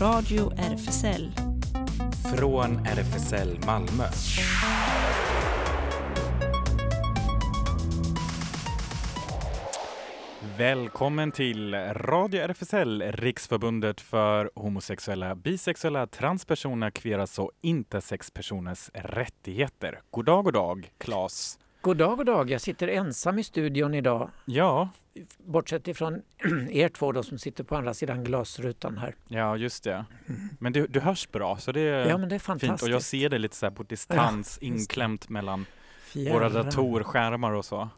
Radio RFSL. Från RFSL Malmö. Välkommen till Radio RFSL, Riksförbundet för homosexuella, bisexuella, transpersoner, kveras och intersexpersoners rättigheter. God dag, god dag, Claes. God dag, god dag. Jag sitter ensam i studion idag. Ja, Bortsett ifrån er två då som sitter på andra sidan glasrutan här. ja just det. Men du, du hörs bra, så det är Ja, men det är fint. Och fantastiskt. jag ser det lite så på distans, det. inklämt mellan Fjärran. våra datorskärmar och så.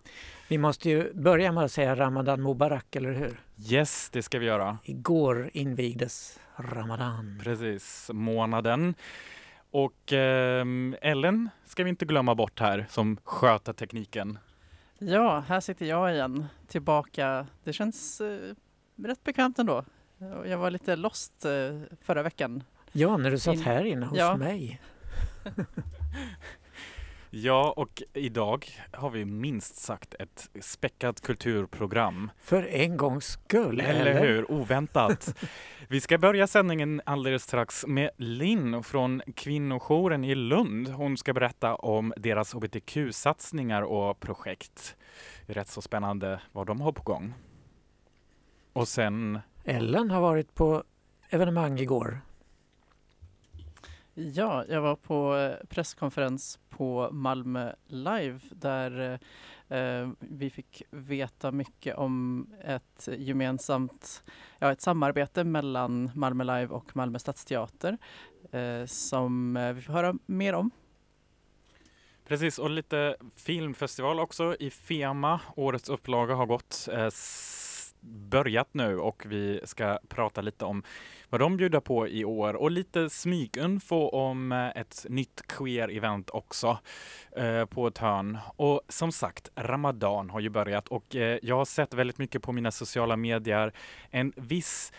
Vi måste ju börja med att säga Ramadan Mubarak, eller hur? Yes, det ska vi göra. Igår invigdes Ramadan. Precis, månaden. Och ehm, Ellen ska vi inte glömma bort här som sköter tekniken. Ja, här sitter jag igen, tillbaka. Det känns eh, rätt bekvämt ändå. Jag var lite lost eh, förra veckan. Ja, när du satt In- här inne hos Ja. mig. Ja, och idag har vi minst sagt ett späckat kulturprogram. För en gångs skull, Eller hur? Oväntat. Vi ska börja sändningen alldeles strax med Linn från kvinnojouren i Lund. Hon ska berätta om deras hbtq-satsningar och projekt. Rätt så spännande vad de har på gång. Och sen Ellen har varit på evenemang igår. Ja, jag var på eh, presskonferens på Malmö Live där eh, vi fick veta mycket om ett gemensamt ja, ett samarbete mellan Malmö Live och Malmö Stadsteater eh, som eh, vi får höra mer om. Precis, och lite filmfestival också i Fema. Årets upplaga har gått, eh, börjat nu och vi ska prata lite om vad de bjuder på i år. Och lite smyginfo om eh, ett nytt queer-event också eh, på ett hörn. Och som sagt, Ramadan har ju börjat. Och eh, jag har sett väldigt mycket på mina sociala medier. En viss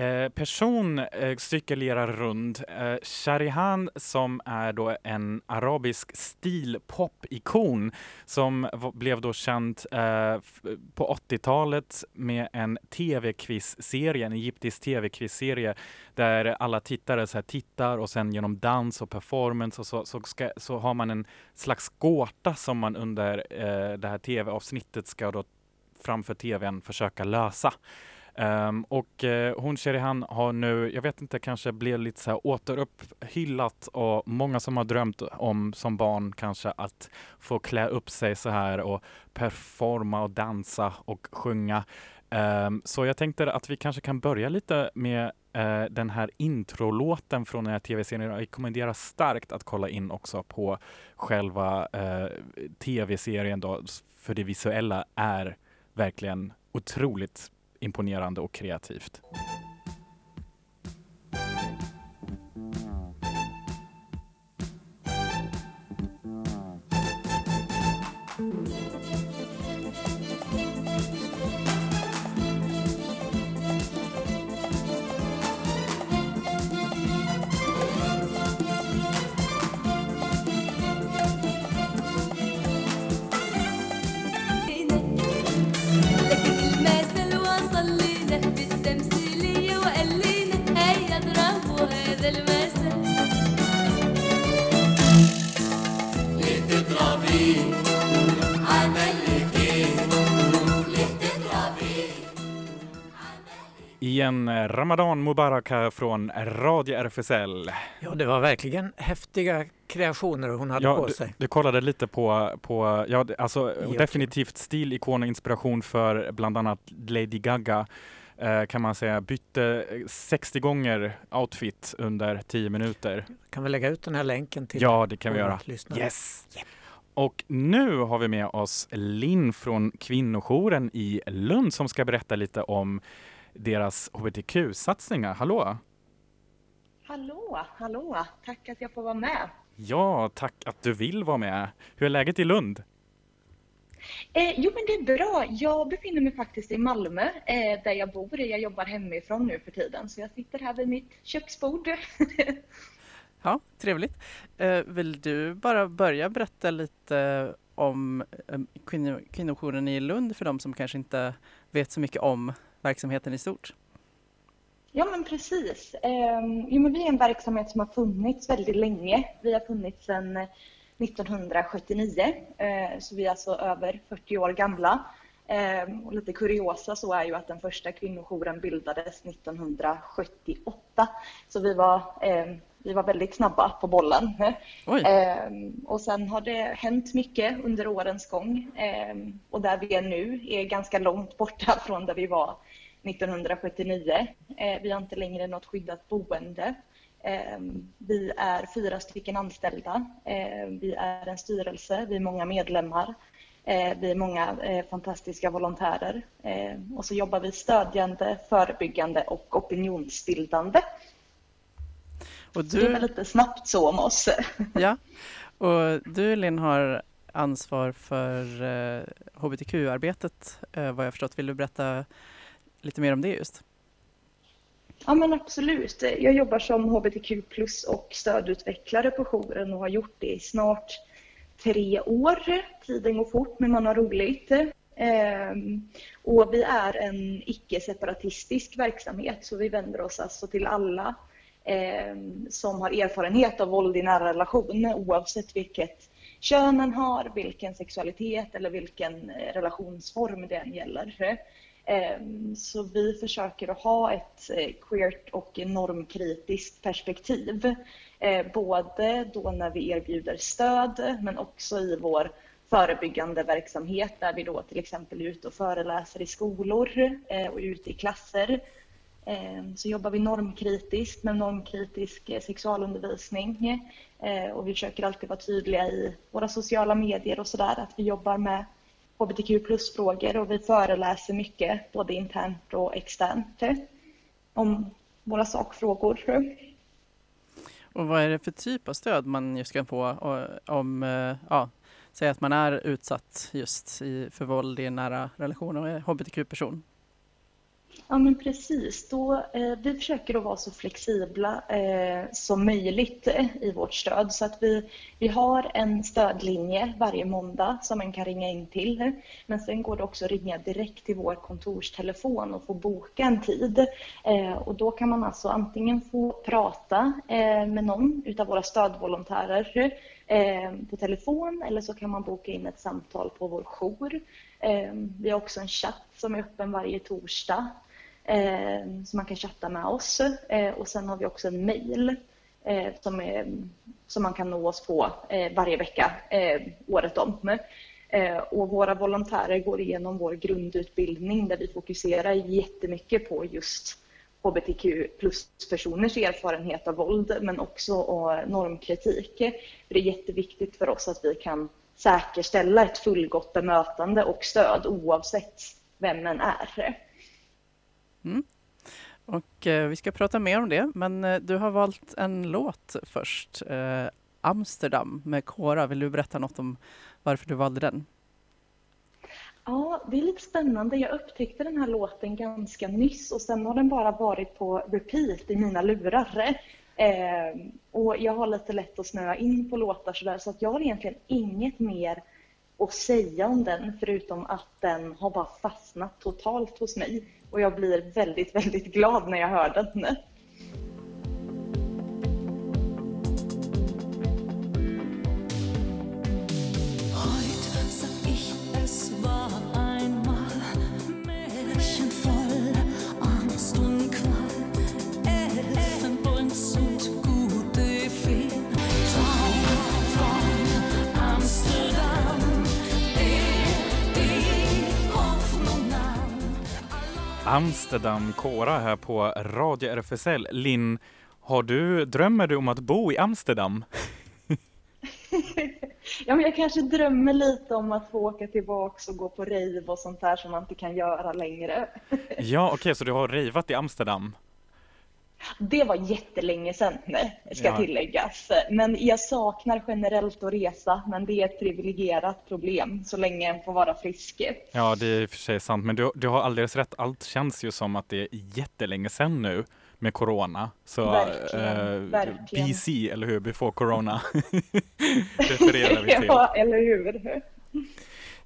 Eh, person eh, cirkulerar runt. Eh, Sharihan som är då en arabisk stilpop-ikon som v- blev då känd eh, f- på 80-talet med en tv-quiz-serie, en egyptisk tv-quiz-serie där alla tittare så här tittar och sen genom dans och performance och så, så, ska, så har man en slags gåta som man under eh, det här tv-avsnittet ska då framför tvn försöka lösa. Um, och eh, hon Sherihan har nu, jag vet inte, kanske blivit lite så här återupphyllat och många som har drömt om som barn kanske att få klä upp sig så här och performa och dansa och sjunga. Um, så jag tänkte att vi kanske kan börja lite med uh, den här introlåten från den här tv-serien. Jag rekommenderar starkt att kolla in också på själva uh, tv-serien då, för det visuella är verkligen otroligt imponerande och kreativt. Igen Ramadan Mubarak här från Radio RFSL. Ja, det var verkligen häftiga kreationer hon hade på du, sig. du kollade lite på, på ja, alltså Ja. definitivt stilikon och inspiration för bland annat Lady Gaga eh, kan man säga. Bytte eh, 60 gånger outfit under 10 minuter. Kan vi lägga ut den här länken till Ja, det kan vi göra. lyssnare? Yes! Och nu har vi med oss Linn från kvinnojouren i Lund som ska berätta lite om deras hbtq-satsningar. Hallå! Hallå, hallå! Tack att jag får vara med. Ja, tack att du vill vara med. Hur är läget i Lund? Eh, jo, men det är bra. Jag befinner mig faktiskt i Malmö, eh, där jag bor. Jag jobbar hemifrån nu för tiden, så jag sitter här vid mitt köksbord. Ja, trevligt. Eh, vill du bara börja berätta lite om eh, kvinno, kvinnojouren i Lund för de som kanske inte vet så mycket om verksamheten i stort? Ja, men precis. Ehm, jo, men vi är en verksamhet som har funnits väldigt länge. Vi har funnits sedan eh, 1979, ehm, så vi är alltså över 40 år gamla. Ehm, och lite kuriosa så är ju att den första kvinnojouren bildades 1978, så vi var, vi var väldigt snabba på bollen. Ehm, och sen har det hänt mycket under årens gång Ehm, och där vi är nu är ganska långt borta från där vi var 1979. Eh, vi har inte längre något skyddat boende. Ehm, vi är fyra stycken anställda. Ehm, vi är en styrelse, vi är många medlemmar. Eh, vi är många eh, fantastiska volontärer. Ehm, och så jobbar vi stödjande, förebyggande och opinionsbildande. Och Så det är du, lite snabbt så om oss. ja, och du Linn har ansvar för eh, hbtq-arbetet eh, vad jag förstått. Vill du berätta lite mer om det just? Ja men absolut. Jag jobbar som hbtq plus och stödutvecklare på jouren och har gjort det i snart tre år. Tiden går fort men man har roligt. Ehm, och vi är en icke-separatistisk verksamhet så vi vänder oss alltså till alla Eh, som har erfarenhet av våld i nära relation oavsett vilket kön man har, vilken sexualitet eller vilken eh, relationsform det än gäller. Eh, så vi försöker att ha ett queert och normkritiskt perspektiv. Både då när vi erbjuder stöd men också i vår förebyggande verksamhet där vi då till exempel är ute och föreläser i skolor och ute i klasser. Ehm, så jobbar vi normkritiskt med normkritisk eh, sexualundervisning ehm, och vi försöker alltid vara tydliga i våra sociala medier och sådär att vi jobbar med hbtq plus-frågor och vi föreläser mycket, både internt och externt, om våra sakfrågor. Och vad är det för typ av stöd man just kan få om, eh, ja, säg att man är utsatt just för våld i nära relationer och är hbtq-person? Ja, men precis. Då, eh, vi försöker att vara så flexibla eh, som möjligt eh, i vårt stöd. Så att vi, vi har en stödlinje varje måndag som man kan ringa in till. Men sen går det också att ringa direkt till vår kontorstelefon och få boka en tid. Eh, och då kan man alltså antingen få prata eh, med någon utav våra stödvolontärer Ehm, på telefon eller så kan man boka in ett samtal på vår jour. Ehm, vi har också en chatt som är öppen varje torsdag som så man kan chatta med oss. Och sen har vi också en mail som, är, som man kan nå oss på eh, varje vecka året om. Och våra volontärer går igenom vår grundutbildning där vi fokuserar jättemycket på just hbtq plus-personers erfarenhet av våld men också och normkritik. För det är jätteviktigt för oss att vi kan säkerställa ett fullgott bemötande och stöd oavsett vem man är. Mm. Och eh, vi ska prata mer om det, men eh, du har valt en låt först. Eh, Amsterdam med Kora. Vill du berätta något om varför du valde den? Ja, det är lite spännande. Jag upptäckte den här låten ganska nyss och sen har den bara varit på repeat i mina lurar. Eh, och jag har lite lätt att snöa in på låtar sådär så att jag har egentligen inget mer att säga om den förutom att den har bara fastnat totalt hos mig. Och jag blir väldigt, väldigt glad när jag hör den. Amsterdam Kora här på Radio RFSL. Linn, har du, drömmer du om att bo i Amsterdam? Ja, men jag kanske drömmer lite om att få åka tillbaks och gå på rave och sånt där som man inte kan göra längre. Ja, okej, så du har rivat i Amsterdam? Det var jättelänge sedan, ska Ja. tilläggas. Men jag saknar generellt att resa, men det är ett privilegierat problem så länge en får vara frisk. Ja, det är i och för sig sant, men du, du har alldeles rätt. Allt känns ju som att det är jättelänge sedan nu med corona. Så Verkligen, verkligen. BC, eller hur? Before corona. Refererar vi till. ja, eller hur?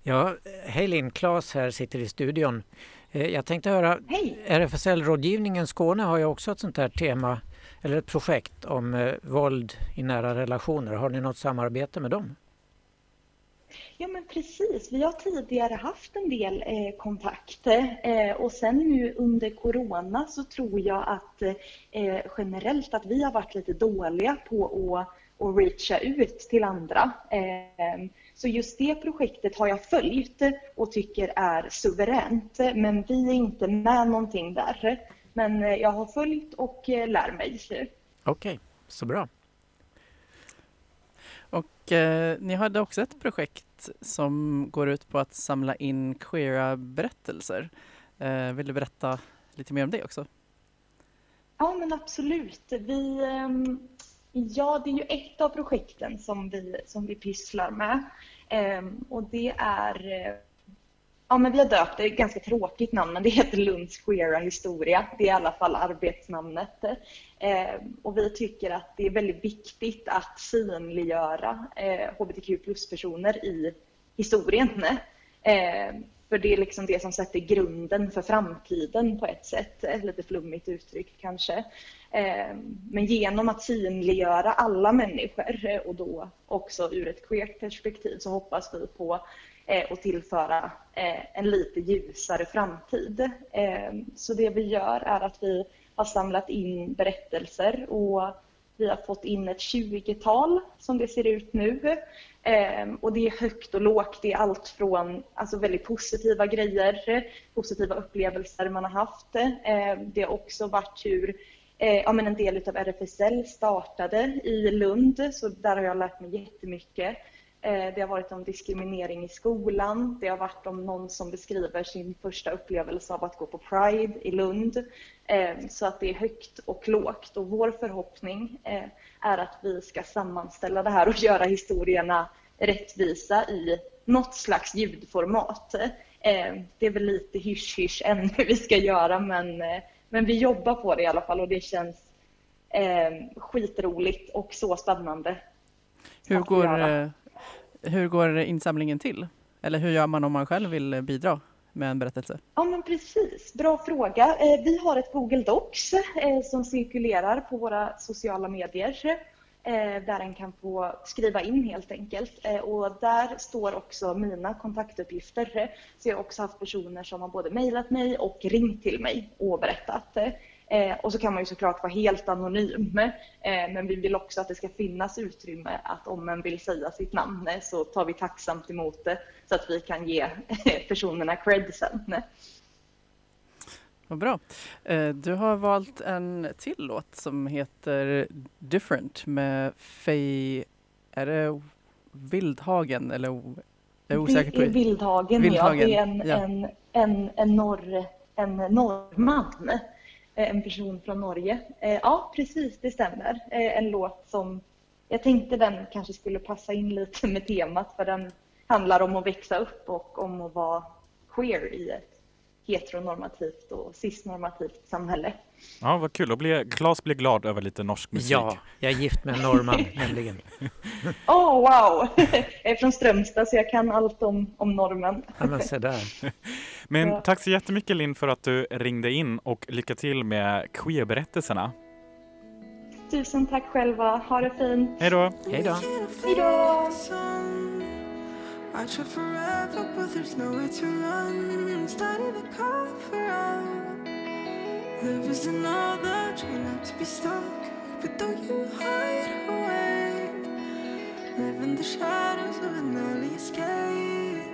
Ja, hej Linn, Claes här sitter i studion. Eh, Jag tänkte höra, Hej! RFSL-rådgivningen Skåne har ju också ett sånt här tema eller ett projekt om eh, våld i nära relationer. Har ni något samarbete med dem? Ja men precis, vi har tidigare haft en del eh, kontakter eh, och sen nu under Corona så tror jag att eh, generellt att vi har varit lite dåliga på att, att reacha ut till andra. Eh, så just det projektet har jag följt och tycker är suveränt men vi är inte med någonting där. Men eh, jag har följt och eh, lär mig. Okej, så bra. Och eh, ni hade också ett projekt som går ut på att samla in queera berättelser. Eh, vill du berätta lite mer om det också? Ja, men absolut. Vi, ehm, ja, det är ju ett av projekten som vi, som vi pysslar med. Ehm, Och det är... eh, Ja, men vi har döpt det, är ett ganska tråkigt namn, men det heter Lunds queera historia. Det är i alla fall arbetsnamnet. Ehm, Och vi tycker att det är väldigt viktigt att synliggöra eh, hbtq plus-personer i historien. Eh, för det är liksom det som sätter grunden för framtiden på ett sätt. Lite flummigt uttryckt kanske. Ehm, men genom att synliggöra alla människor eh, och då också ur ett queert perspektiv så hoppas vi på eh, att tillföra eh, en lite ljusare framtid. Ehm, så det vi gör är att vi har samlat in berättelser och vi har fått in ett 20-tal som det ser ut nu. Ehm, och det är högt och lågt. Det är allt från alltså väldigt positiva grejer, positiva upplevelser man har haft. Ehm, det har också varit hur eh, ja, men en del av RFSL startade i Lund, så där har jag lärt mig jättemycket. Ehm, det har varit om diskriminering i skolan. Det har varit om någon som beskriver sin första upplevelse av att gå på Pride i Lund. Så att det är högt och lågt. Och vår förhoppning eh, är att vi ska sammanställa det här och göra historierna rättvisa i något slags ljudformat. Eh, Det är väl lite hysch-hysch än hur vi ska göra men, eh, men vi jobbar på det i alla fall och det känns eh, skitroligt och så spännande. Hur går, hur går insamlingen till? Eller hur gör man om man själv vill bidra med en berättelse? Ja men precis, bra fråga. Eh, vi har ett Google Docs eh, som cirkulerar på våra sociala medier eh, där en kan få skriva in helt enkelt. Och där står också mina kontaktuppgifter. Så jag har också haft personer som har både mejlat mig och ringt till mig och berättat. Eh, Och så kan man ju såklart vara helt anonym. eh, Men vi vill också att det ska finnas utrymme att om man vill säga sitt namn eh, så tar vi tacksamt emot det så att vi kan ge personerna cred sen. Vad bra. Eh, Du har valt en till låt som heter Different med Faye, är det Vildhagen eller jag är osäker på Vildhagen, Vildhagen, ja. Det är en, ja. en, en, en, norr, en norrman, Eh, en person från Norge. Eh, ja, precis, det stämmer. Eh, en låt som jag tänkte den kanske skulle passa in lite med temat för den handlar om att växa upp och om att vara queer i ett heteronormativt och cisnormativt samhälle. Ja, vad kul. Då blir, Claes blir glad över lite norsk musik. Ja, jag är gift med en norrman nämligen. Åh, wow! Jag är från Strömstad så jag kan allt om, om normen. Ja, men se där. Men Ja. tack så jättemycket Linn för att du ringde in och lycka till med queerberättelserna. Tusen tack själva. Ha det fint. Hej då! Hej då. Hej då! I try forever, but there's nowhere to run. Study the cover up. Live as another, try not to be stuck. But though you hide away, live in the shadows of an early escape.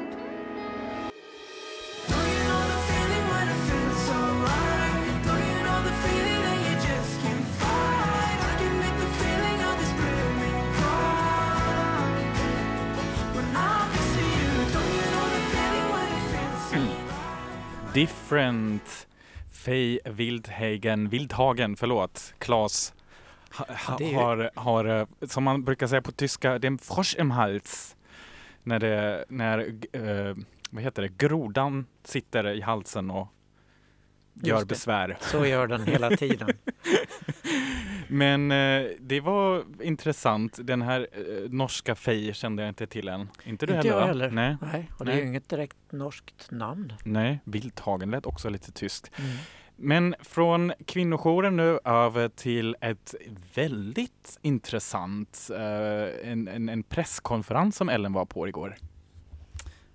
Different Faye Wildhagen, Wildhagen, förlåt, Claes ha, ha, ju- har, har, eh, som man brukar säga på tyska, det är en Frosch im Hals. När det, när, eh, vad heter det, grodan sitter i halsen och gör besvär. Så gör den hela tiden. Men eh, det var intressant. Den här eh, norska Fej kände jag inte till än. Inte du Inte heller? jag va? heller. Nej. Nej, och det är Nej. ju inget direkt norskt namn. Nej, Wildhagen lät också lite tyst. Mm. Men från kvinnojouren nu över till ett väldigt intressant, eh, en, en, en presskonferens som Ellen var på igår.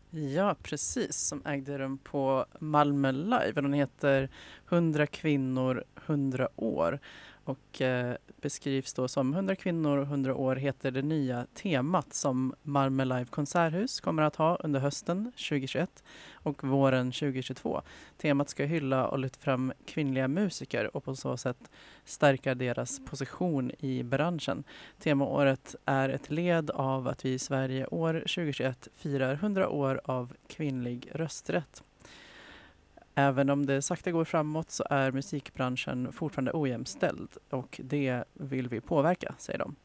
Ja, precis. Som ägde rum på Malmö Live. Den heter 100 kvinnor, 100 år. Och eh, beskrivs då som 100 kvinnor, 100 år heter det nya temat som Malmö Live konserthus kommer att ha under hösten 2021 och våren 2022. Temat ska hylla och lyfta fram kvinnliga musiker och på så sätt stärka deras position i branschen. Temaåret är ett led av att vi i Sverige år 2021 firar 100 år av kvinnlig rösträtt. Även om det sakta går framåt så är musikbranschen fortfarande ojämställd och det vill vi påverka, säger de.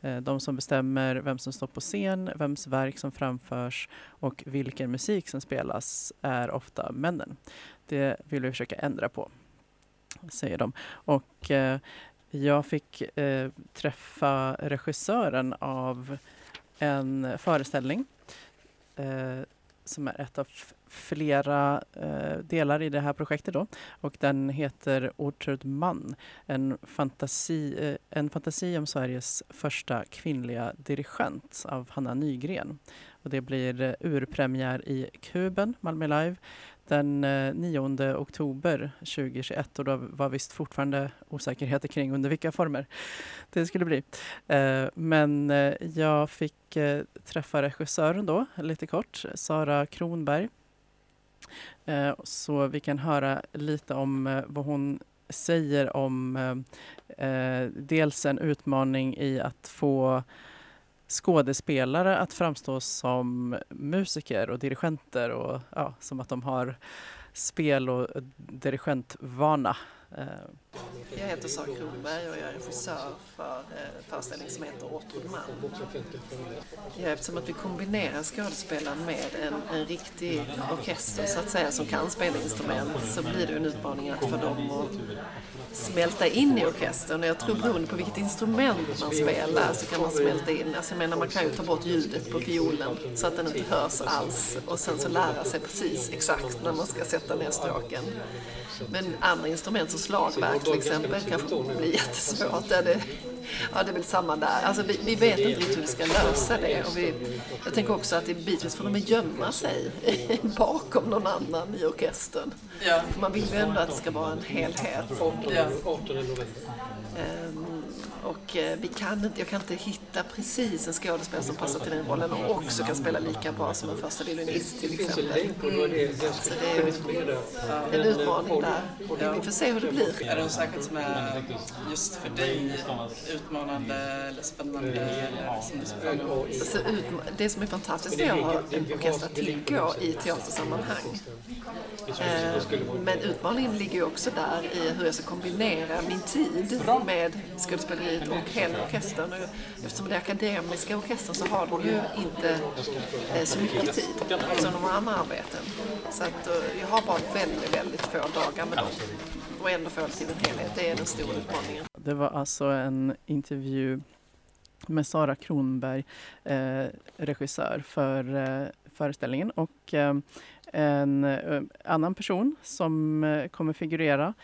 Eh, de som bestämmer vem som står på scen, vems verk som framförs och vilken musik som spelas är ofta männen. Det vill vi försöka ändra på, säger de. Och eh, jag fick eh, träffa regissören av en föreställning eh, som är ett av flera eh, delar i det här projektet. Då. Och den heter Ortrud man, en fantasi, eh, en fantasi om Sveriges första kvinnliga dirigent av Hanna Nygren. Och det blir eh, urpremiär i Kuben, Malmö Live, den eh, 9 oktober 2021 och då var visst fortfarande osäkerheter kring under vilka former det skulle bli. Eh, men eh, jag fick eh, träffa regissören då, lite kort, Sara Kronberg. Eh, så vi kan höra lite om eh, vad hon säger om eh, eh, dels en utmaning i att få skådespelare att framstå som musiker och dirigenter och ja, som att de har spel och dirigentvana. Eh, jag heter Sara Kronberg och jag är regissör för eh, föreställningen föreställning som heter Åtrud man. Ja, eftersom att vi kombinerar skådespelaren med en, en riktig orkester så att säga som kan spela instrument så blir det en utmaning att få dem att smälta in i orkestern. Och jag tror beroende på vilket instrument man spelar så kan man smälta in. Alltså jag menar man kan ju ta bort ljudet på fiolen så att den inte hörs alls och sen så lära sig precis exakt när man ska sätta ner stråken. Men andra instrument som slagverk till exempel kanske blir jättesvårt. Ja, det, ja, det är väl samma där. Alltså, vi, vi vet inte riktigt hur vi ska lösa det. Och vi, jag tänker också att det bitvis får de gömma sig bakom någon annan i orkestern. Ja. Man vill ju ändå att det ska vara en helhet. Ja. Ehm, och eh, vi kan inte, jag kan inte hitta precis en skådespelare som passar till den rollen och också kan spela lika bra som en första violinist till exempel. Så det är en utmaning där. Vi får se hur det blir. Är det något särskilt som är just för dig utmanande eller spännande? Eller som du ska Alltså, det som är fantastiskt är att ha en orkester att tillgå i teatersammanhang. Eh, Men utmaningen ligger ju också där i hur jag ska kombinera min tid med skådespeleriet och hela orkestern. Och Eftersom det är akademiska orkestern så har de ju inte eh, så mycket tid som de har andra arbeten. Så att eh, jag har bara väldigt, väldigt få dagar med dem. Och ändå få det till en helhet. Det är den stora utmaningen. Det var alltså en intervju med Sara Kronberg, eh, regissör för eh, föreställningen. Och eh, en eh, annan person som eh, kommer figurera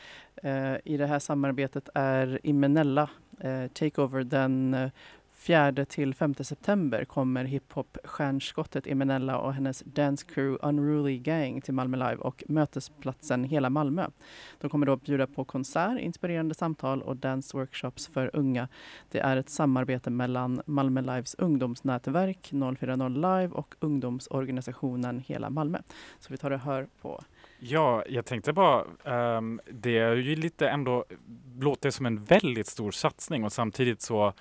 eh, i det här samarbetet är Imenella eh, Takeover den eh, 4 till 5 september kommer hiphop-stjärnskottet Eminella och hennes dance crew Unruly Gang till Malmö Live och mötesplatsen Hela Malmö. De kommer då bjuda på konsert, inspirerande samtal och dance-workshops för unga. Det är ett samarbete mellan Malmö Lives ungdomsnätverk 040 Live och ungdomsorganisationen Hela Malmö. Så vi tar och hör på Ja, jag tänkte bara, um, det är ju lite ändå, låter som en väldigt stor satsning och samtidigt så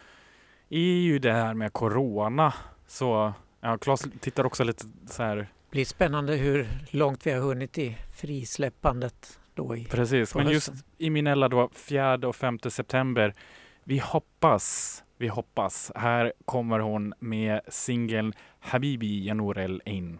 är ju det här med Corona så, ja, Claes tittar också lite så här, blir spännande hur långt vi har hunnit i frisläppandet då i precis, men just hösten. i Minella då, 4 och 5 september, vi hoppas, vi hoppas, här kommer hon med singeln Habibi Janurel Ein.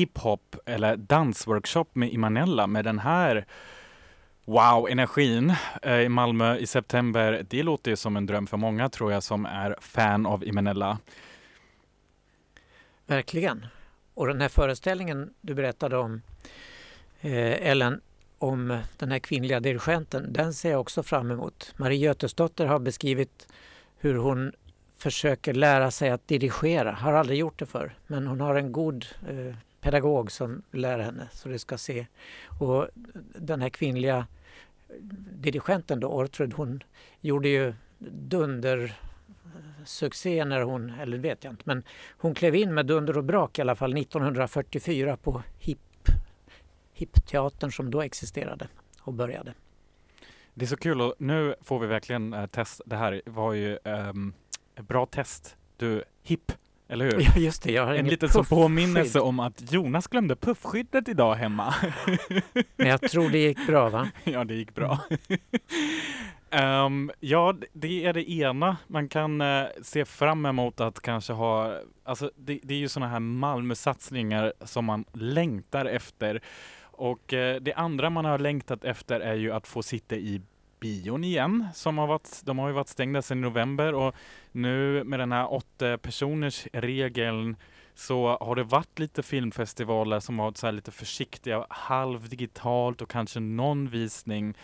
hiphop eller dansworkshop med Imanella med den här wow-energin eh, i Malmö i september. Det låter ju som en dröm för många tror jag som är fan av Imanella. Verkligen. Och den här föreställningen du berättade om, eh, Ellen, om den här kvinnliga dirigenten, den ser jag också fram emot. Marie Götesdotter har beskrivit hur hon försöker lära sig att dirigera, har aldrig gjort det förr, men hon har en god eh, pedagog som lär henne så det ska se. Och den här kvinnliga dirigenten då, Ortrud, hon gjorde ju dunder succé när hon, eller det vet jag inte, men hon klev in med dunder och brak i alla fall 1944 på HIP, HIP-teatern som då existerade och började. Det är så kul och nu får vi verkligen eh, äh, testa. Det här var ju ähm, ett bra test. Du, hipp, eller hur? Ja just det, jag har En liten puffskydd. påminnelse om att Jonas glömde puffskyddet idag hemma. Men jag tror det gick bra va? ja, det gick bra. Ehm, ja, det är det ena. Man kan eh, se fram emot att kanske ha, alltså det, det är ju sådana här Malmö-satsningar som man längtar efter. Och eh, det andra man har längtat efter är ju att få sitta i bion igen. Som har varit, de har ju varit stängda sedan november och nu med den här åtta personers regeln så har det varit lite filmfestivaler som har varit så här lite försiktiga, halvdigitalt och kanske någon visning.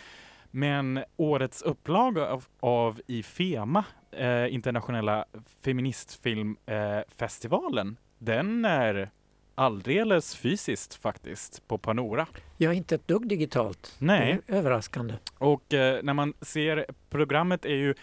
Men årets upplaga av, av IFEMA, eh, internationella feministfilmfestivalen, eh, den är alldeles fysiskt faktiskt på Panora. Jag är inte ett dugg digitalt. Nej. Överraskande. Och eh, när man ser programmet är ju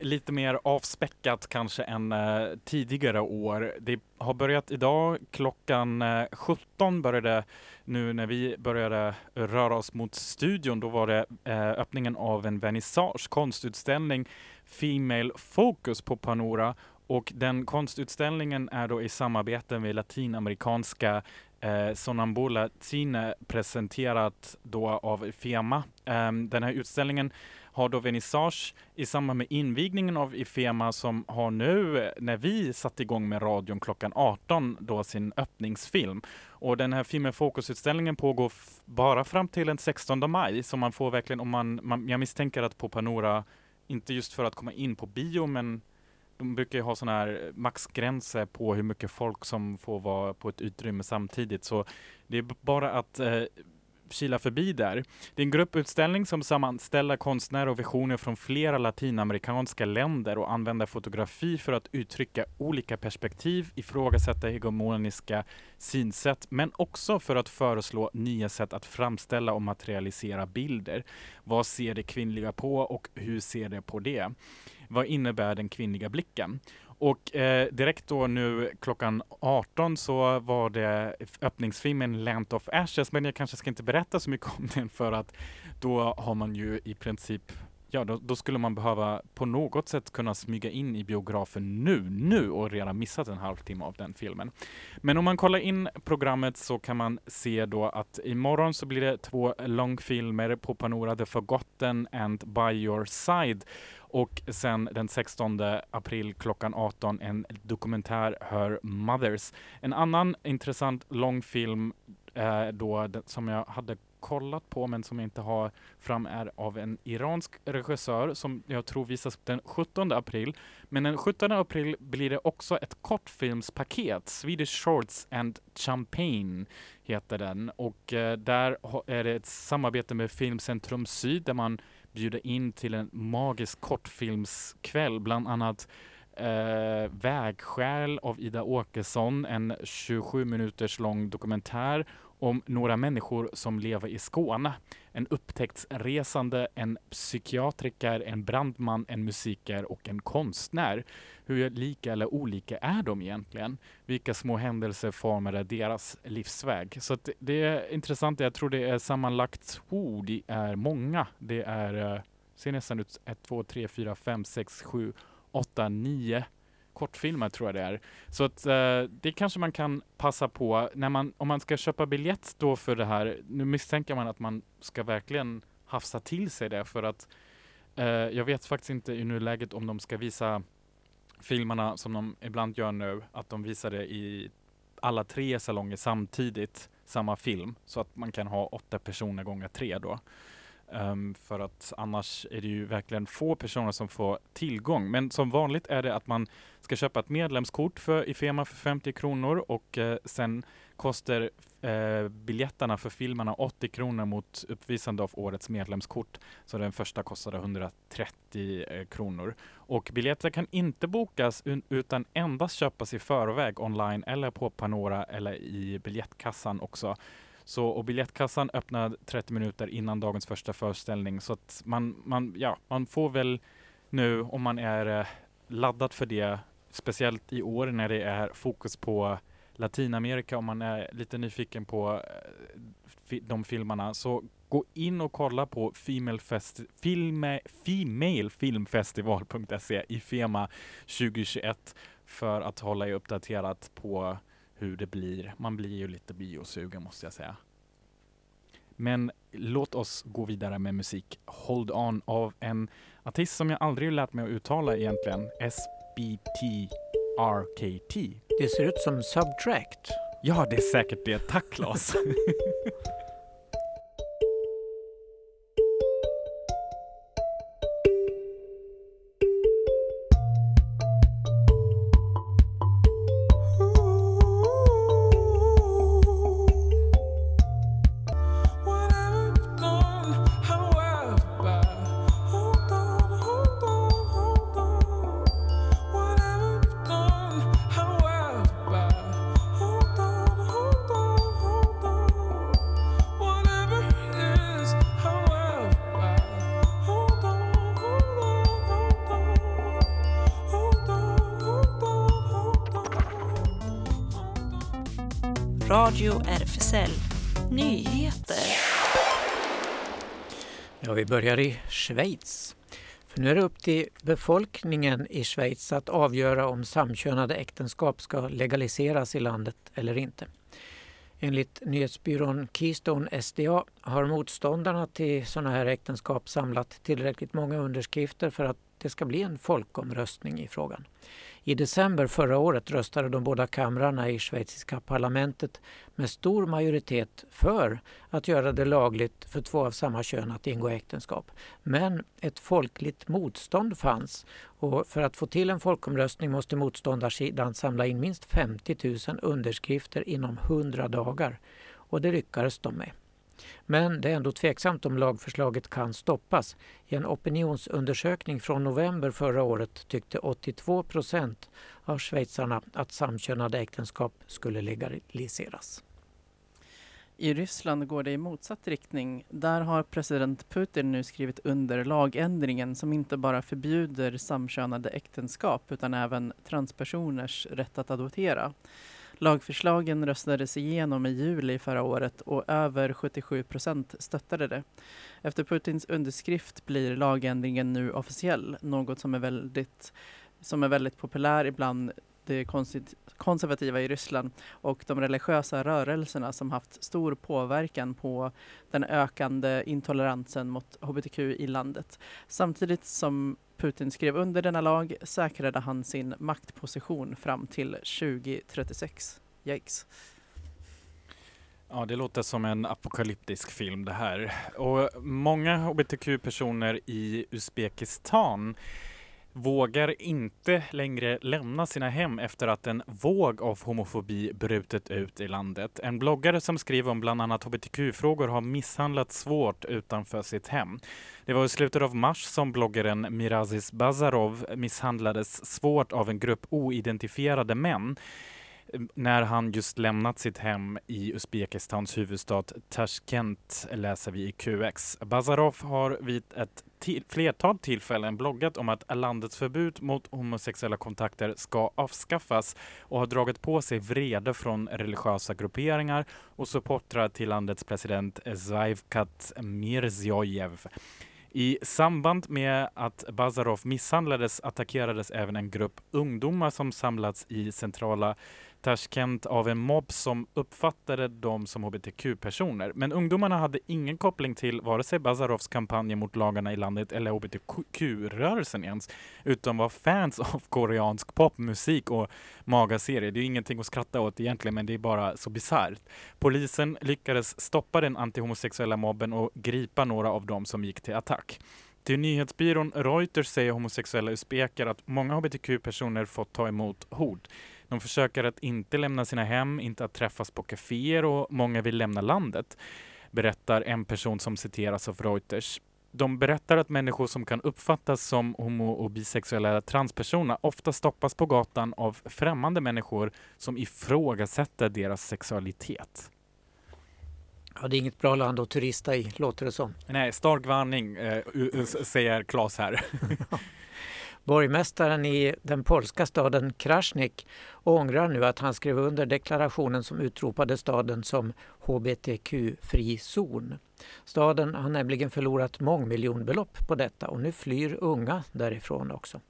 lite mer avspäckat kanske än eh, tidigare år. Det har börjat idag klockan eh, 17 började nu när vi började röra oss mot studion. Då var det eh, öppningen av en vernissage konstutställning Female Focus på Panora och den konstutställningen är då i samarbete med latinamerikanska eh, Sonambula Tine presenterat då av FEMA. Ehm, den här utställningen har då vernissage i samband med invigningen av IFEMA som har nu, eh, när vi satte igång med radion klockan 18, då sin öppningsfilm. Och den här filmen Fokusutställningen pågår bara fram till den 16 maj, så man får verkligen, om man, man, jag misstänker att på Panora, inte just för att komma in på bio, men de brukar ju ha sådana här eh, maxgränser på hur mycket folk som får vara på ett utrymme samtidigt. Så det är bara att eh, kila förbi där. Det är en grupputställning som sammanställer konstnärer och visioner från flera latinamerikanska länder och använder fotografi för att uttrycka olika perspektiv, ifrågasätta hegemoniska synsätt, men också för att föreslå nya sätt att framställa och materialisera bilder. Vad ser det kvinnliga på och hur ser det på det? Vad innebär den kvinnliga blicken? Och eh, direkt då nu klockan 18 så var det öppningsfilmen Land of Ashes, men jag kanske ska inte berätta så mycket om den för att då har man ju i princip Ja, då, då skulle man behöva på något sätt kunna smyga in i biografen nu, nu och redan missat en halvtimme av den filmen. Men om man kollar in programmet så kan man se då att imorgon så blir det två långfilmer på Panora, The Forgotten and By Your Side. Och sen den 16 april klockan 18 en dokumentär, Her Mothers. En annan intressant långfilm eh, då, som jag hade kollat på men som jag inte har fram är av en iransk regissör som jag tror visas den 17 april. Men den 17 april blir det också ett kortfilmspaket, Swedish Shorts and Champagne heter den. Och eh, där är det ett samarbete med Filmcentrum Syd där man bjuda in till en magisk kortfilmskväll, bland annat eh, Vägskäl av Ida Åkesson, en 27 minuters lång dokumentär om några människor som lever i Skåne. En upptäcktsresande, en psykiatriker, en brandman, en musiker och en konstnär. Hur lika eller olika är de egentligen? Vilka små händelser formade deras livsväg? Så att det- är intressant. Jag tror det är sammanlagt, oh, det är många. Det är, eh, ser nästan ut, 1, 2, 3, 4, 5, 6, 7, 8, 9 kortfilmer tror jag det är. Så att eh, det kanske man kan passa på när man, om man ska köpa biljett då för det här. Nu misstänker man att man ska verkligen hafsa till sig det för att eh, jag vet faktiskt inte i nuläget om de ska visa filmerna som de ibland gör nu, att de visar det i alla tre salonger samtidigt, samma film, så att man kan ha åtta personer gånger tre då. Um, för att annars är det ju verkligen få personer som får tillgång. Men som vanligt är det att man ska köpa ett medlemskort för Ifema för 50 kronor och uh, sen kostar eh, biljetterna för filmerna 80 kronor mot uppvisande av årets medlemskort. Så den första kostade 130 eh, kronor. Och biljetter kan inte bokas un- utan endast köpas i förväg online eller på Panora eller i biljettkassan också. Så, och biljettkassan öppnar 30 minuter innan dagens första föreställning så att man, man, ja, man får väl nu om man är eh, laddad för det, speciellt i år när det är fokus på Latinamerika om man är lite nyfiken på eh, de filmerna så gå in och kolla på Female, Filme, femalefilmfestival.se i Fema 2021 för att hålla er uppdaterat på hur det blir. Man blir ju lite biosugen måste jag säga. Men låt oss gå vidare med musik. Hold On av en artist som jag aldrig lärt mig att uttala egentligen. SBT SBTRKT. Det ser ut som Subtract. Ja, det är säkert det. Tack Claes. börjar i Schweiz. För nu är det upp till befolkningen i Schweiz att avgöra om samkönade äktenskap ska legaliseras i landet eller inte. Enligt nyhetsbyrån Keystone SDA har motståndarna till sådana här äktenskap samlat tillräckligt många underskrifter för att det ska bli en folkomröstning i frågan. I december förra året röstade de båda kamrarna i schweiziska parlamentet med stor majoritet för att göra det lagligt för två av samma kön att ingå äktenskap. Men ett folkligt motstånd fanns och för att få till en folkomröstning måste motståndarsidan samla in minst 50 000 underskrifter inom 100 dagar. Och det lyckades de med. Men det är ändå tveksamt om lagförslaget kan stoppas. I en opinionsundersökning från november förra året tyckte 82 procent av schweizarna att samkönade äktenskap skulle legaliseras. I Ryssland går det i motsatt riktning. Där har president Putin nu skrivit under lagändringen som inte bara förbjuder samkönade äktenskap utan även transpersoners rätt att adoptera. Lagförslagen röstades igenom i juli förra året och över 77 procent stöttade det. Efter Putins underskrift blir lagändringen nu officiell, något som är väldigt, som är väldigt populär ibland det konservativa i Ryssland och de religiösa rörelserna som haft stor påverkan på den ökande intoleransen mot hbtq i landet. Samtidigt som Putin skrev under denna lag säkrade han sin maktposition fram till 2036. Yikes. Ja, det låter som en apokalyptisk film det här. Och många hbtq-personer i Uzbekistan vågar inte längre lämna sina hem efter att en våg av homofobi brutit ut i landet. En bloggare som skriver om bland annat hbtq-frågor har misshandlats svårt utanför sitt hem. Det var i slutet av mars som bloggaren Mirazis Bazarov misshandlades svårt av en grupp oidentifierade män. Ehm, när han just lämnat sitt hem i Uzbekistans huvudstad Tashkent, läser vi i QX. Bazarov har vid ett till, flertal tillfällen bloggat om att landets förbud mot homosexuella kontakter ska avskaffas och har dragit på sig vrede från religiösa grupperingar och supportrar till landets president Zaivkat Mirziyoyev. I samband med att Bazarov misshandlades attackerades även en grupp ungdomar som samlats i centrala Tashkent av en mobb som uppfattade dem som hbtq-personer. Men ungdomarna hade ingen koppling till vare sig Bazarovs kampanj mot lagarna i landet eller hbtq-rörelsen ens, utan var fans av koreansk popmusik och magaserier. Det är ju ingenting att skratta åt egentligen, men det är bara så bisarrt. Polisen lyckades stoppa den antihomosexuella mobben och gripa några av dem som gick till attack. Till nyhetsbyrån Reuters säger homosexuella usbeker att många hbtq-personer fått ta emot hot. De försöker att inte lämna sina hem, inte att träffas på kaféer och många vill lämna landet, berättar en person som citeras av Reuters. De berättar att människor som kan uppfattas som homo och bisexuella transpersoner ofta stoppas på gatan av främmande människor som ifrågasätter deras sexualitet. Ja, det är inget bra land att turista i, låter det som. Nej, stark varning eh, säger Claes här. Borgmästaren i den polska staden Krasnik ångrar nu att han skrev under deklarationen som utropade staden som hbtq-fri zon. Staden har nämligen förlorat mångmiljonbelopp på detta och nu flyr unga därifrån också.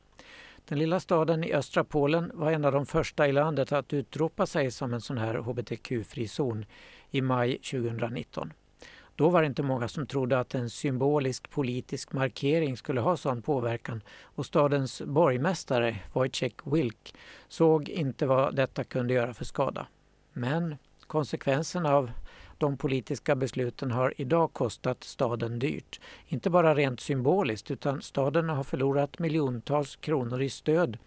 Den lilla staden i östra Polen var en av de första i landet att utropa sig som en sån här hbtq-fri zon i maj 2019. Då var det inte många som trodde att en symbolisk politisk markering skulle ha sån påverkan och stadens borgmästare Wojciech Wilk såg inte vad detta kunde göra för skada. Men konsekvenserna av de politiska besluten har idag kostat staden dyrt. Inte bara rent symboliskt utan staden har förlorat miljontals kronor i stöd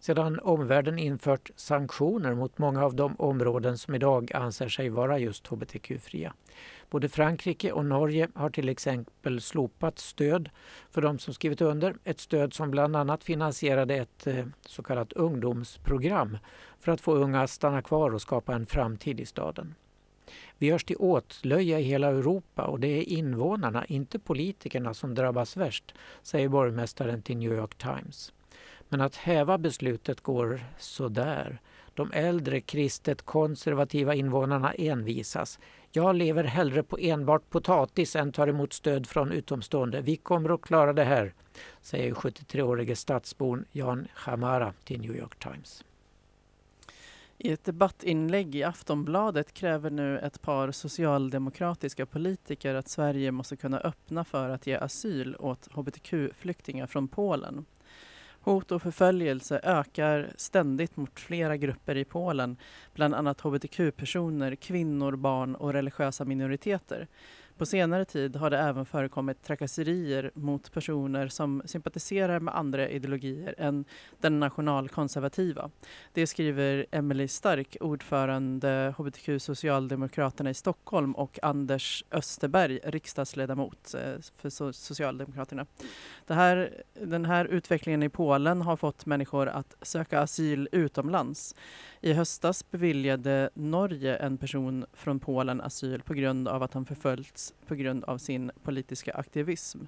sedan omvärlden infört sanktioner mot många av de områden som idag anser sig vara just hbtq-fria. Både Frankrike och Norge har till exempel slopat stöd för de som skrivit under. Ett stöd som bland annat finansierade ett eh, så kallat ungdomsprogram för att få unga att stanna kvar och skapa en framtid i staden. Vi görs till åtlöje i hela Europa och det är invånarna, inte politikerna, som drabbas värst, säger borgmästaren till New York Times. Men att häva beslutet går sådär. De äldre kristet konservativa invånarna envisas. Jag lever hellre på enbart potatis än tar emot stöd från utomstående. Vi kommer att klara det här, säger 73-årige stadsbon Jan Chamara till New York Times. I ett debattinlägg i Aftonbladet kräver nu ett par socialdemokratiska politiker att Sverige måste kunna öppna för att ge asyl åt hbtq-flyktingar från Polen. Hot och förföljelse ökar ständigt mot flera grupper i Polen, bland annat hbtq-personer, kvinnor, barn och religiösa minoriteter. På senare tid har det även förekommit trakasserier mot personer som sympatiserar med andra ideologier än den nationalkonservativa. Det skriver Emily Stark, ordförande hbtq Socialdemokraterna i Stockholm och Anders Österberg, riksdagsledamot eh, för Socialdemokraterna. Det här, den här utvecklingen i Polen har fått människor att söka asyl utomlands. I höstas beviljade Norge en person från Polen asyl på grund av att han förföljts på grund av sin politiska aktivism.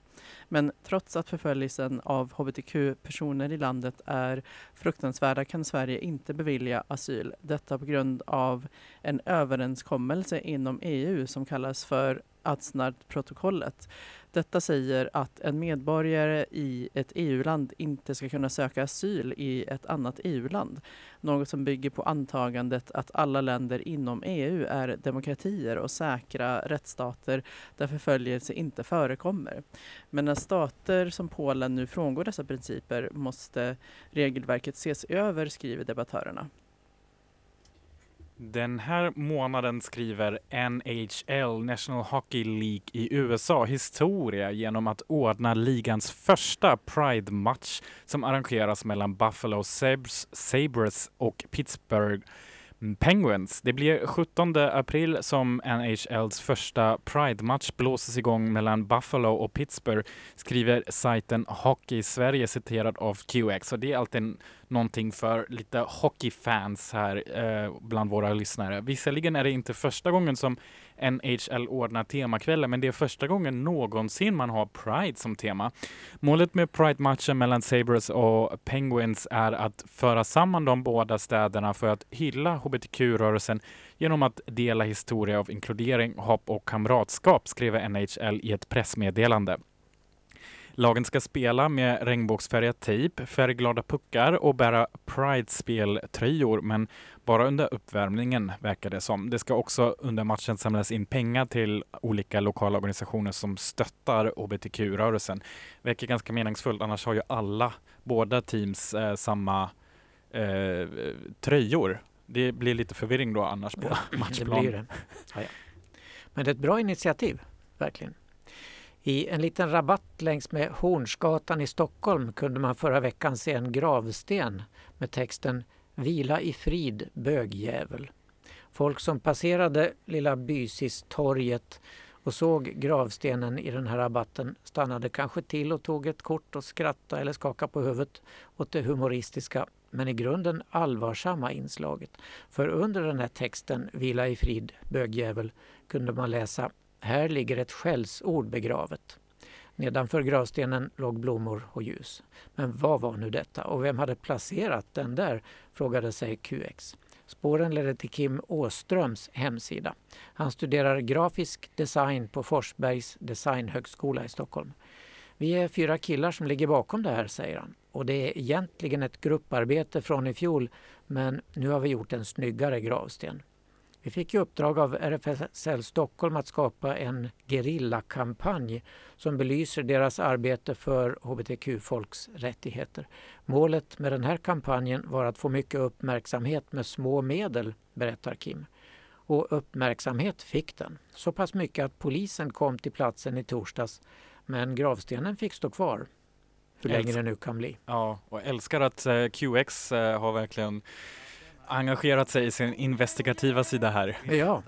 Men trots att förföljelsen av hbtq-personer i landet är fruktansvärda kan Sverige inte bevilja asyl. Detta på grund av en överenskommelse inom EU som kallas för Adsnard-protokollet. Detta säger att en medborgare i ett EU-land inte ska kunna söka asyl i ett annat EU-land. Något som bygger på antagandet att alla länder inom EU är demokratier och säkra rättsstater där förföljelse inte förekommer. Men när stater som Polen nu frångår dessa principer måste regelverket ses över, skriver debattörerna. Den här månaden skriver NHL, National Hockey League i USA, historia genom att ordna ligans första Pride-match som arrangeras mellan Buffalo Sabres, Sabres och Pittsburgh Penguins. Det blir 17 april som NHLs första Pride-match blåses igång mellan Buffalo och Pittsburgh, skriver sajten Hockey Sverige citerad av QX. Och det är alltid någonting för lite hockeyfans här eh, bland våra lyssnare. Visserligen är det inte första gången som NHL ordnar temakvällar, men det är första gången någonsin man har Pride som tema. Målet med Pride-matchen mellan Sabres och Penguins är att föra samman de båda städerna för att hylla hbtq-rörelsen genom att dela historia av inkludering, hopp och kamratskap, skriver NHL i ett pressmeddelande. Lagen ska spela med regnbågsfärgad tejp, färgglada puckar och bära Pride-speltröjor, men bara under uppvärmningen verkar det som. Det ska också under matchen samlas in pengar till olika lokala organisationer som stöttar hbtq-rörelsen. Verkar ganska meningsfullt, annars har ju alla, båda teams, eh, samma eh, tröjor. Det blir lite förvirring då annars på Ja, det matchplan. blir det. Ja, ja. Men det är ett bra initiativ, verkligen. I en liten rabatt längs med Hornsgatan i Stockholm kunde man förra veckan se en gravsten med texten Vila i frid bögjävel. Folk som passerade Lilla Bysistorget och såg gravstenen i den här rabatten stannade kanske till och tog ett kort och skrattade eller skakade på huvudet åt det humoristiska men i grunden allvarsamma inslaget. För under den här texten Vila i frid bögjävel kunde man läsa här ligger ett skällsord begravet. Nedanför gravstenen låg blommor och ljus. Men vad var nu detta och vem hade placerat den där? frågade sig QX. Spåren ledde till Kim Åströms hemsida. Han studerar grafisk design på Forsbergs designhögskola i Stockholm. Vi är fyra killar som ligger bakom det här, säger han. Och det är egentligen ett grupparbete från i fjol, men nu har vi gjort en snyggare gravsten. Vi fick i uppdrag av RFSL Stockholm att skapa en gerillakampanj som belyser deras arbete för hbtq-folks rättigheter. Målet med den här kampanjen var att få mycket uppmärksamhet med små medel, berättar Kim. Och uppmärksamhet fick den. Så pass mycket att polisen kom till platsen i torsdags men gravstenen fick stå kvar. Hur länge det nu kan bli. Ja, och älskar att eh, QX eh, har verkligen engagerat sig i sin investigativa sida här. Ja,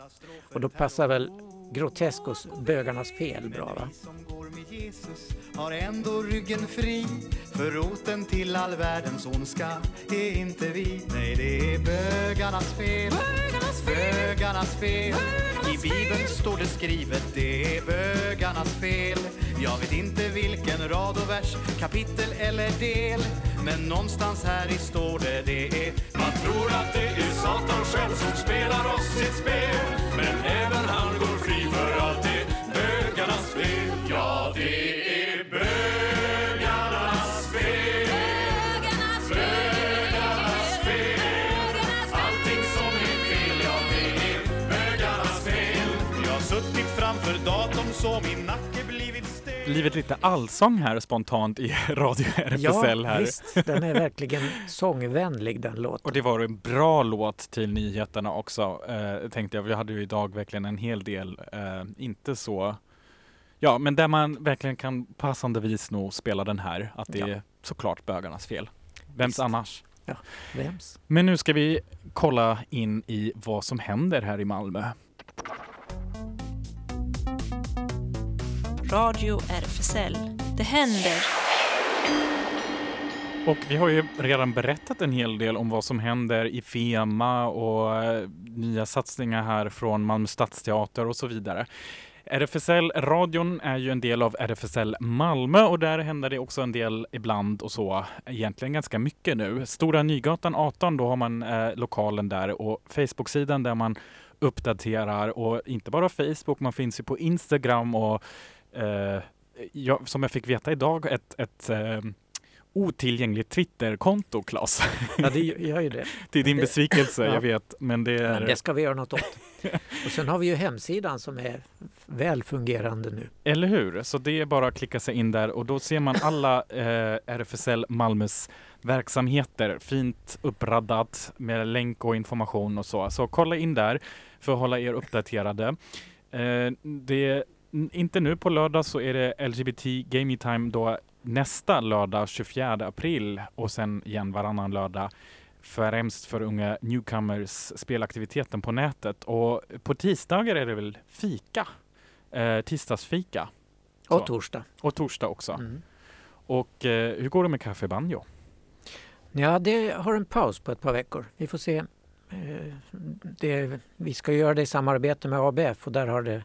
och då passar väl Groteskos Bögarnas fel bra va? som går med Jesus har ändå ryggen fri. För roten till all världens ondska är inte vi. Nej, det är bögarnas fel. Bögarnas fel. I Bibeln står det skrivet Det är bögarnas fel. Jag vet inte vilken rad och vers Kapitel eller del. Men någonstans här i står det Det är tror att det är Satan själv som spelar oss sitt spel. Blivit lite allsång här spontant i Radio RFSL här. visst, den är verkligen sångvänlig den låten. Och det var en bra låt till nyheterna också, eh, tänkte jag. Vi hade ju idag verkligen en hel del, eh, inte så, ja, men där man verkligen kan passande vis nog spela den här, att det Ja. är såklart bögarnas fel. Vems Visst. annars? Vems? Men nu ska vi kolla in i vad som händer här i Malmö. Radio RFSL. Det händer. Och vi har ju redan berättat en hel del om vad som händer i FEMA och eh, nya satsningar här från Malmö stadsteater och så vidare. RFSL-radion är ju en del av RFSL Malmö och där händer det också en del ibland och så. Egentligen ganska mycket nu. Stora Nygatan 18, då har man eh, lokalen där och Facebook-sidan där man uppdaterar och inte bara Facebook, man finns ju på Instagram och eh, ja, som jag fick veta idag, ett, ett eh, otillgängligt Twitterkonto, Claes. Ja, det gör ju det. Till din Det- besvikelse, Ja. jag vet. Men det är... Men det ska vi göra något åt. Och sen har vi ju hemsidan som är väl fungerande nu. Eller hur? Så det är bara att klicka sig in där och då ser man alla eh, RFSL Malmös verksamheter fint uppraddat med länk och information och så. Så kolla in där för att hålla er uppdaterade. Eh, det, inte nu på lördag så är det LGBT Gaming Time då nästa lördag 24 april och sen igen varannan lördag främst för unga newcomers spelaktiviteten på nätet. Och på tisdagar är det väl fika, eh, tisdagsfika Och Så. torsdag. och torsdag också. Mm. Och eh, hur går det med Café Banjo? Ja, det har en paus på ett par veckor. Vi får se. Eh, Det, vi ska göra det i samarbete med ABF och där har det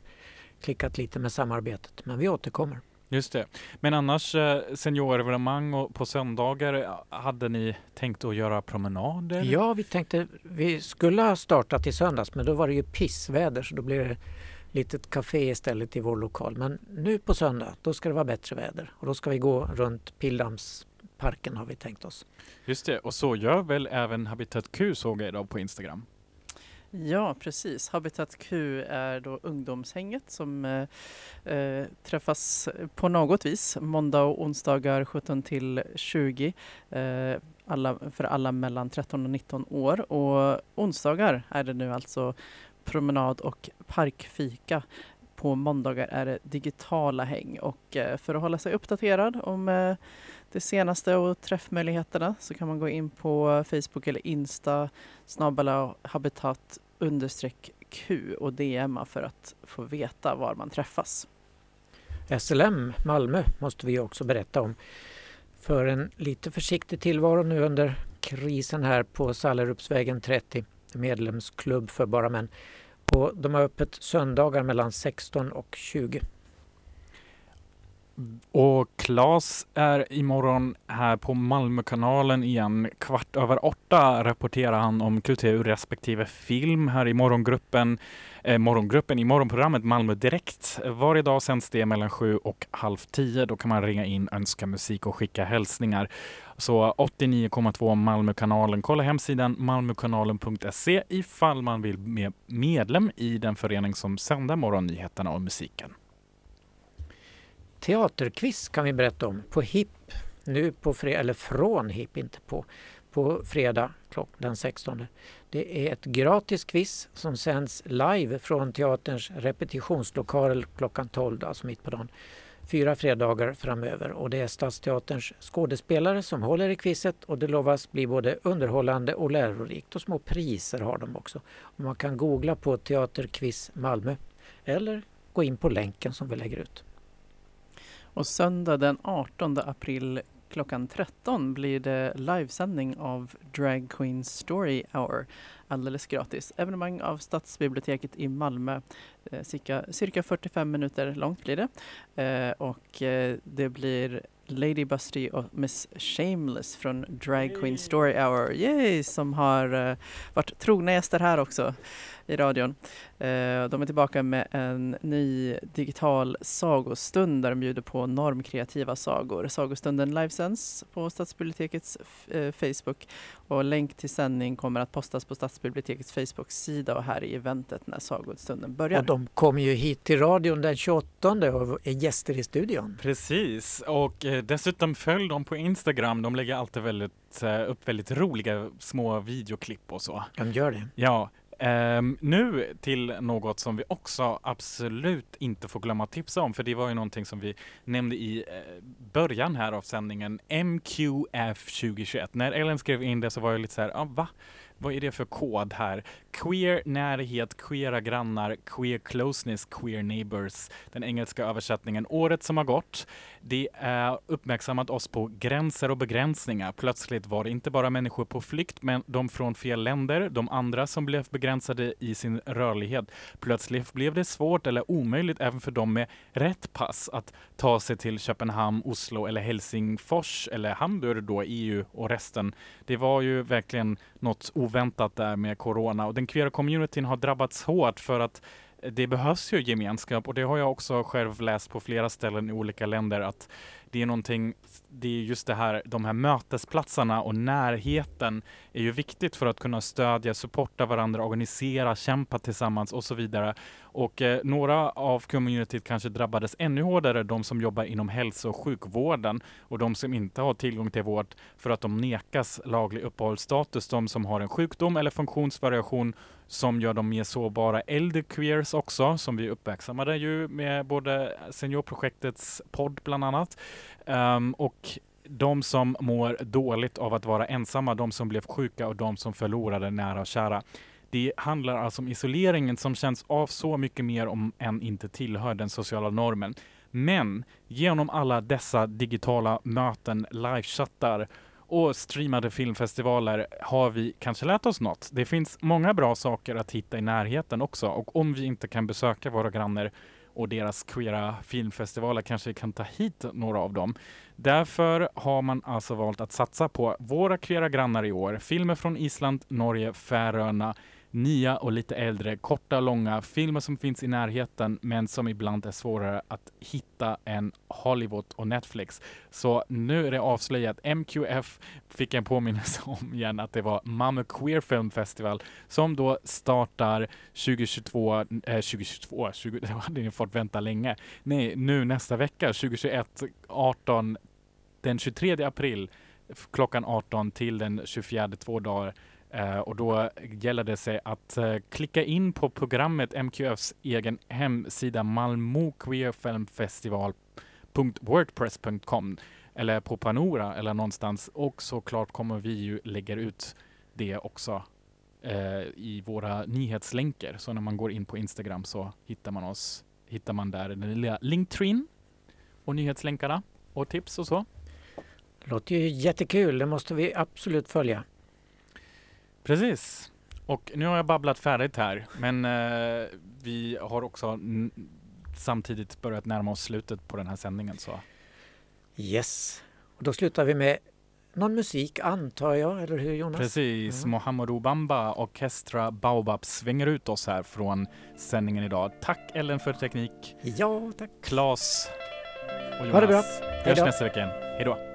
klickat lite med samarbetet. Men vi återkommer. Just det. Men annars eh, seniorevenemang och på söndagar, eh, hade ni tänkt att göra promenader? Ja, vi tänkte vi skulle ha startat i söndags men då var det ju pissväder så då blir det litet café istället i vår lokal. Men nu på söndag, då ska det vara bättre väder och då ska vi gå runt Pildammsparken har vi tänkt oss. Just det, och så gör väl även Habitat Q såg jag idag på Instagram. Ja, precis. Habitat Q är då ungdomshänget som eh, eh träffas på något vis måndag och onsdagar 17 till 20 eh, alla, för alla mellan 13 och 19 år. Och onsdagar är det nu alltså promenad och parkfika. På måndagar är det digitala häng och eh, för att hålla sig uppdaterad om eh, det senaste och träffmöjligheterna så kan man gå in på Facebook eller Insta snabbala habitat understreck Q och DMa för att få veta var man träffas. SLM Malmö måste vi också berätta om. För en lite försiktig tillvaro nu under krisen här på Sallerupsvägen 30, medlemsklubb för bara män. Och de har öppet söndagar mellan 16 och 20. Och Claes är imorgon här på Malmökanalen igen. Kvart över åtta rapporterar han om kultur respektive film här i morgongruppen. Eh, morgongruppen i morgonprogrammet Malmö Direkt. Varje dag sänds det mellan sju och halv tio. Då kan man ringa in, önska musik och skicka hälsningar. Så 89,2 Malmökanalen. Kolla hemsidan malmökanalen.se ifall man vill bli medlem i den förening som sänder morgonnyheterna och musiken. Teaterquiz kan vi berätta om på HIP nu på fredag, eller från HIP, inte på, på fredag den 16. Det är ett gratis quiz som sänds live från teaterns repetitionslokal klockan 12, alltså mitt på dagen. Fyra fredagar framöver och det är Stadsteaterns skådespelare som håller i quizet och det lovas bli både underhållande och lärorikt och små priser har de också. Och man kan googla på Teaterquiz Malmö eller gå in på länken som vi lägger ut. Och söndag den 18 april klockan 13 blir det livesändning av Drag Queen Story Hour alldeles gratis. Evenemang av Stadsbiblioteket i Malmö. Eh, cirka, cirka 45 minuter långt blir det. Eh, och eh, det blir Lady Busty och Miss Shameless från Drag Queen Story Hour, yay, som har eh, varit trogna gäster här också i radion. Eh, de är tillbaka med en ny digital sagostund där de bjuder på normkreativa sagor. Sagostunden livesänds på Stadsbibliotekets eh, Facebook och länk till sändning kommer att postas på Stadsbibliotekets Facebook-sida och här i eventet när sagostunden börjar. Och de kommer ju hit till radion den 28 och är gäster i studion. Precis, och eh, dessutom följ dem på Instagram. De lägger alltid väldigt, eh, upp väldigt roliga små videoklipp och så. De gör det. Ja, ehm, nu till något som vi också absolut inte får glömma att tipsa om, för det var ju någonting som vi nämnde i eh, början här av sändningen, MQF 2021. När Ellen skrev in det så var jag lite så här, ah, va? Vad är det för kod här? Queer närhet, queera grannar, queer closeness, queer neighbors. Den engelska översättningen. Året som har gått, det är uppmärksammat oss på gränser och begränsningar. Plötsligt var det inte bara människor på flykt, men de från fel länder, de andra som blev begränsade i sin rörlighet. Plötsligt blev det svårt eller omöjligt även för dem med rätt pass att ta sig till Köpenhamn, Oslo eller Helsingfors eller Hamburg då, EU och resten. Det var ju verkligen något oväntat där med corona. Och den queera communityn har drabbats hårt för att det behövs ju gemenskap. Och det har jag också själv läst på flera ställen i olika länder att det är någonting, det är just det här, de här mötesplatserna och närheten är ju viktigt för att kunna stödja, supporta varandra, organisera, kämpa tillsammans och så vidare. Och eh, några av communityt kanske drabbades ännu hårdare, de som jobbar inom hälso och sjukvården och de som inte har tillgång till vård för att de nekas laglig uppehållsstatus, de som har en sjukdom eller funktionsvariation som gör dem mer sårbara. Äldre queers också, som vi uppmärksammade ju med både seniorprojektets podd bland annat. Um, och de som mår dåligt av att vara ensamma, de som blev sjuka och de som förlorade nära och kära. Det handlar alltså om isoleringen som känns av så mycket mer om än inte tillhör den sociala normen. Men genom alla dessa digitala möten, livechattar och streamade filmfestivaler har vi kanske lärt oss något. Det finns många bra saker att hitta i närheten också och om vi inte kan besöka våra grannar och deras queera filmfestivaler kanske vi kan ta hit några av dem. Därför har man alltså valt att satsa på våra queera grannar i år. Filmer från Island, Norge, Färöarna, nya och lite äldre, korta och långa filmer som finns i närheten men som ibland är svårare att hitta än Hollywood och Netflix. Så nu är det avslöjat. MQF fick en påminnelse om igen att det var Malmö Queer Film Festival som då startar 2022, eh, 2022, 20, det hade ni fått vänta länge. Nej, nu nästa vecka, 2021, 18, den 23 april klockan 18 till den 24, två dagar. Eh, och då gäller det sig att eh, klicka in på programmet MQFs egen hemsida Malmö Queer Film Festival.wordpress.com eller på Panora eller någonstans. Och såklart kommer vi ju lägga ut det också eh, i våra nyhetslänkar. Så när man går in på Instagram så hittar man oss, hittar man där den lilla linktreen och nyhetslänkarna och tips och så. Låter ju jättekul, det måste vi absolut följa. Precis. Och nu har jag babblat färdigt här, men eh, vi har också samtidigt börjat närma oss slutet på den här sändningen. Så. Yes. Och då slutar vi med någon musik antar jag, eller hur Jonas? Precis, Mm. Mohamedou Bamba Orkestra Baobab svänger ut oss här från sändningen idag. Tack Ellen för teknik, Ja, tack. Klas och Jonas. Ha det bra. Hörs Hej då. nästa vecka igen. Hej då.